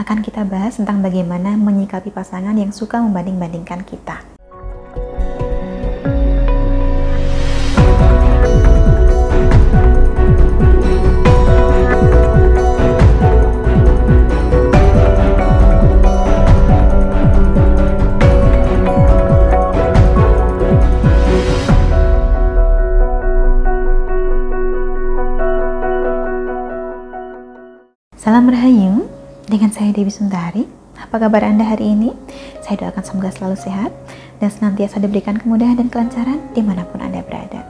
akan kita bahas tentang bagaimana menyikapi pasangan yang suka membanding-bandingkan kita. Salam Rahayu, dengan saya Dewi Sundari. Apa kabar Anda hari ini? Saya doakan semoga selalu sehat dan senantiasa diberikan kemudahan dan kelancaran di mana pun Anda berada.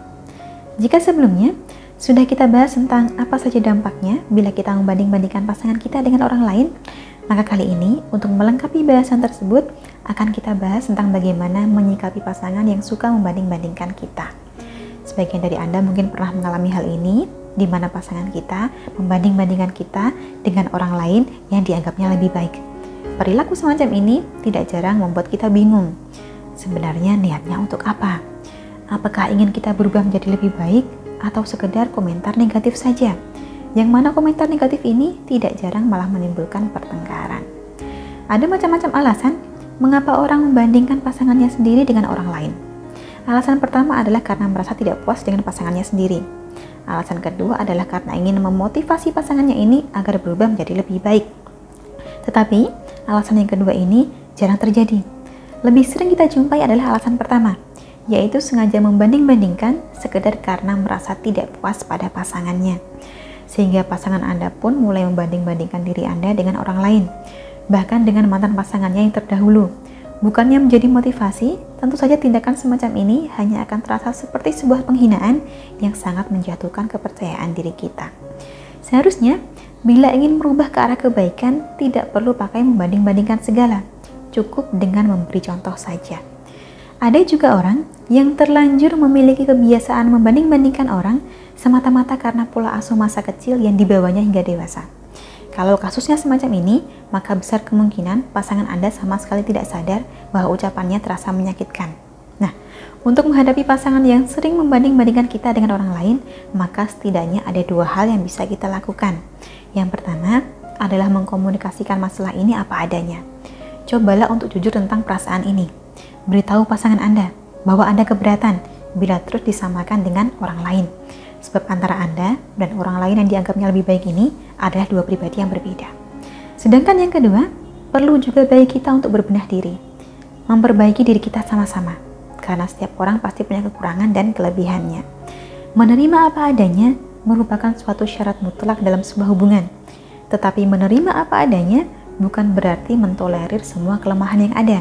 Jika sebelumnya sudah kita bahas tentang apa saja dampaknya bila kita membanding-bandingkan pasangan kita dengan orang lain, maka kali ini untuk melengkapi bahasan tersebut akan kita bahas tentang bagaimana menyikapi pasangan yang suka membanding-bandingkan kita. Sebagian dari Anda mungkin pernah mengalami hal ini, di mana pasangan kita membanding-bandingkan kita dengan orang lain yang dianggapnya lebih baik. Perilaku semacam ini tidak jarang membuat kita bingung. Sebenarnya niatnya untuk apa? Apakah ingin kita berubah menjadi lebih baik atau sekedar komentar negatif saja? Yang mana komentar negatif ini tidak jarang malah menimbulkan pertengkaran. Ada macam-macam alasan mengapa orang membandingkan pasangannya sendiri dengan orang lain. Alasan pertama adalah karena merasa tidak puas dengan pasangannya sendiri Alasan kedua adalah karena ingin memotivasi pasangannya ini agar berubah menjadi lebih baik. Tetapi, alasan yang kedua ini jarang terjadi. Lebih sering kita jumpai adalah alasan pertama, yaitu sengaja membanding-bandingkan sekedar karena merasa tidak puas pada pasangannya. Sehingga pasangan Anda pun mulai membanding-bandingkan diri Anda dengan orang lain, bahkan dengan mantan pasangannya yang terdahulu Bukannya menjadi motivasi, tentu saja tindakan semacam ini hanya akan terasa seperti sebuah penghinaan yang sangat menjatuhkan kepercayaan diri kita. Seharusnya, bila ingin merubah ke arah kebaikan, tidak perlu pakai membanding-bandingkan segala. Cukup dengan memberi contoh saja. Ada juga orang yang terlanjur memiliki kebiasaan membanding-bandingkan orang semata-mata karena pola asuh masa kecil yang dibawanya hingga dewasa. Kalau kasusnya semacam ini, maka besar kemungkinan pasangan Anda sama sekali tidak sadar bahwa ucapannya terasa menyakitkan. Nah, untuk menghadapi pasangan yang sering membanding-bandingkan kita dengan orang lain, maka setidaknya ada dua hal yang bisa kita lakukan. Yang pertama adalah mengkomunikasikan masalah ini apa adanya. Cobalah untuk jujur tentang perasaan ini. Beritahu pasangan Anda bahwa Anda keberatan bila terus disamakan dengan orang lain. Sebab antara Anda dan orang lain yang dianggapnya lebih baik ini adalah dua pribadi yang berbeda. Sedangkan yang kedua, perlu juga bagi kita untuk berbenah diri. Memperbaiki diri kita sama-sama. Karena setiap orang pasti punya kekurangan dan kelebihannya. Menerima apa adanya merupakan suatu syarat mutlak dalam sebuah hubungan. Tetapi menerima apa adanya bukan berarti mentolerir semua kelemahan yang ada.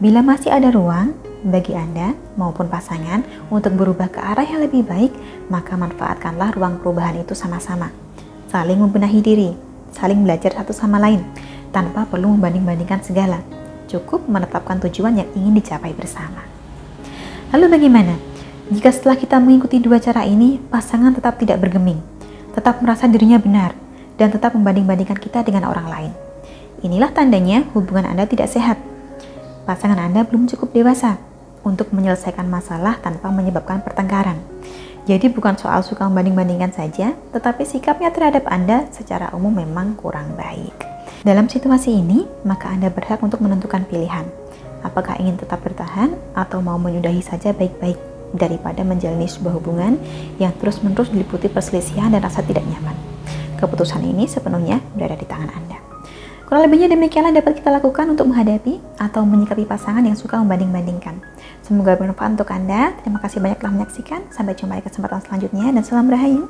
Bila masih ada ruang, bagi Anda maupun pasangan untuk berubah ke arah yang lebih baik, maka manfaatkanlah ruang perubahan itu sama-sama. Saling membenahi diri, saling belajar satu sama lain, tanpa perlu membanding-bandingkan segala. Cukup menetapkan tujuan yang ingin dicapai bersama. Lalu bagaimana? Jika setelah kita mengikuti dua cara ini, pasangan tetap tidak bergeming, tetap merasa dirinya benar, dan tetap membanding-bandingkan kita dengan orang lain. Inilah tandanya hubungan Anda tidak sehat. Pasangan Anda belum cukup dewasa untuk menyelesaikan masalah tanpa menyebabkan pertengkaran. Jadi bukan soal suka membanding-bandingkan saja, tetapi sikapnya terhadap Anda secara umum memang kurang baik. Dalam situasi ini, maka Anda berhak untuk menentukan pilihan. Apakah ingin tetap bertahan atau mau menyudahi saja baik-baik daripada menjalani sebuah hubungan yang terus-menerus diliputi perselisihan dan rasa tidak nyaman. Keputusan ini sepenuhnya berada di tangan Anda. Kurang lebihnya demikianlah dapat kita lakukan untuk menghadapi atau menyikapi pasangan yang suka membanding-bandingkan. Semoga bermanfaat untuk Anda. Terima kasih banyak telah menyaksikan. Sampai jumpa di kesempatan selanjutnya dan salam rahayu.